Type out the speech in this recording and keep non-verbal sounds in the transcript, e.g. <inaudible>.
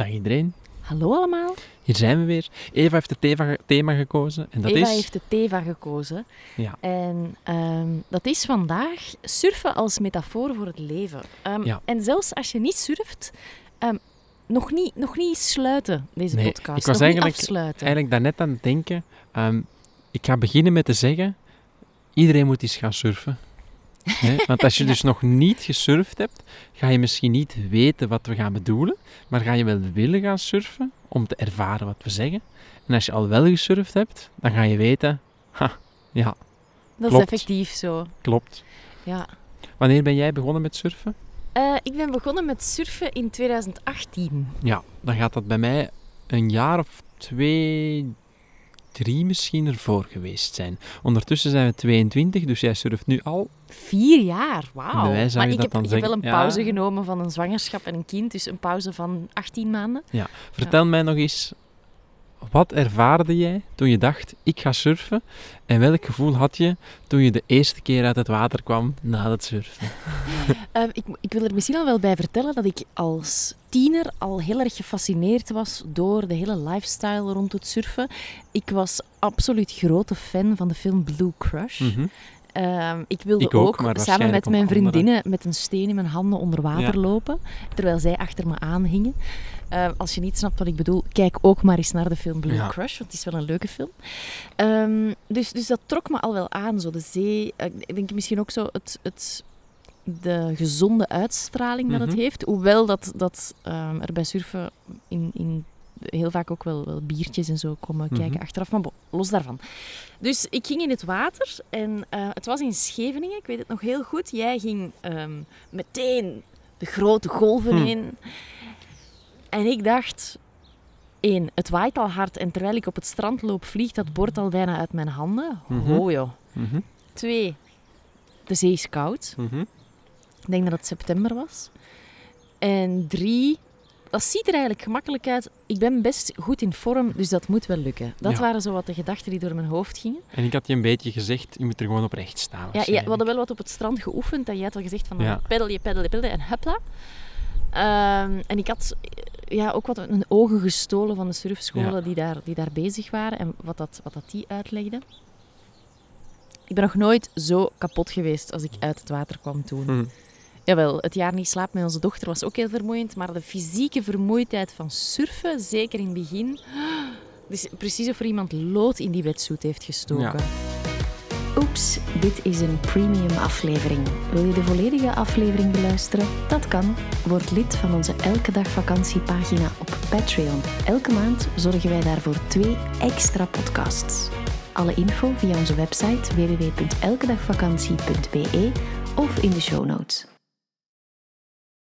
Dag iedereen. Hallo allemaal. Hier zijn we weer. Eva heeft het thema, thema gekozen. En dat Eva is... heeft de Teva gekozen. Ja. En ehm, dat is vandaag surfen als metafoor voor het leven. Ehm, Ja. En zelfs als je niet surft, ehm, nog, niet, nog niet sluiten, deze Nee, podcast. ik was nog eigenlijk- niet afsluiten. Eigenlijk daarnet aan het denken. ik ga beginnen met te zeggen... Iedereen moet eens gaan surfen. Hè? Want als je <laughs> Ja. dus nog niet gesurfd hebt, ga je misschien niet weten wat we gaan bedoelen, maar ga je wel willen gaan surfen om te ervaren wat we zeggen. En als je al wel gesurfd hebt, dan ga je weten, ha, ja, dat klopt. is effectief zo. klopt. Ja. Wanneer ben jij begonnen met surfen? Eh, ik ben begonnen met surfen in 2018. Ja, dan gaat dat bij mij een jaar of twee, drie misschien ervoor geweest zijn. Ondertussen zijn we 22, dus jij surft nu al. Vier jaar, wauw. Maar ik dat heb, dan ik heb wel een pauze Ja. genomen van een zwangerschap en een kind, dus een pauze van 18 maanden. Vertel mij nog eens, wat ervaarde jij toen je dacht, ik ga surfen? En welk gevoel had je toen je de eerste keer uit het water kwam na het surfen? <laughs> Ehm, ik, ik wil er misschien al wel bij vertellen dat ik als tiener al heel erg gefascineerd was door de hele lifestyle rond het surfen. Ik was absoluut grote fan van de film Blue Crush. Mhm. Ehm, ik wilde Ik ook, samen met mijn andere- vriendinnen met een steen in mijn handen onder water Ja. lopen, terwijl zij achter me aanhingen. Ehm, als je niet snapt wat ik bedoel, kijk ook maar eens naar de film Blue Ja. Crush, want het is wel een leuke film. Ehm, dus, dus dat trok me al wel aan, zo de zee. Eh, Ik denk misschien ook zo het, het, de gezonde uitstraling dat het Mhm. heeft. Hoewel dat, dat er bij surfen in, in heel vaak ook wel, wel biertjes en zo komen Mhm. kijken achteraf. Maar bon, los daarvan. Dus ik ging in het water en eh, het was in Scheveningen, ik weet het nog heel goed. Jij ging ehm, meteen de grote golven Hm. in. En ik dacht, één, het waait al hard en terwijl ik op het strand loop, vliegt dat bord al bijna uit mijn handen. Mhm. Oh joh. Mhm. Twee, de zee is koud. Mhm. Ik denk dat het september was. En drie, dat ziet er eigenlijk gemakkelijk uit. Ik ben best goed in vorm, dus dat moet wel lukken. Dat Ja. waren zo wat de gedachten die door mijn hoofd gingen. En ik had je een beetje gezegd, je moet er gewoon oprecht staan. Ja, ja, we hadden wel wat op het strand geoefend. En jij had al gezegd van, Ja. ja. peddel je, peddel je, peddel en hupla. Ehm, en ik had eh, ja, ook wat een ogen gestolen van de surfscholen Ja. die, daar, die daar bezig waren. En wat dat, wat dat die uitlegden. Ik ben nog nooit zo kapot geweest als ik uit het water kwam toen. Mhm. Jawel, het jaar niet slapen met onze dochter was ook heel vermoeiend. Maar de fysieke vermoeidheid van surfen, zeker in het begin... <gasps> Is precies of er iemand lood in die wetsuit heeft gestoken. Oeps, dit is een premium aflevering. Wil je de volledige aflevering beluisteren? Dat kan. Word lid van onze Elke Dag Vakantiepagina op Patreon. Elke maand zorgen wij daarvoor twee extra podcasts. Alle info via onze website www.elkedagvakantie.be of in de show notes.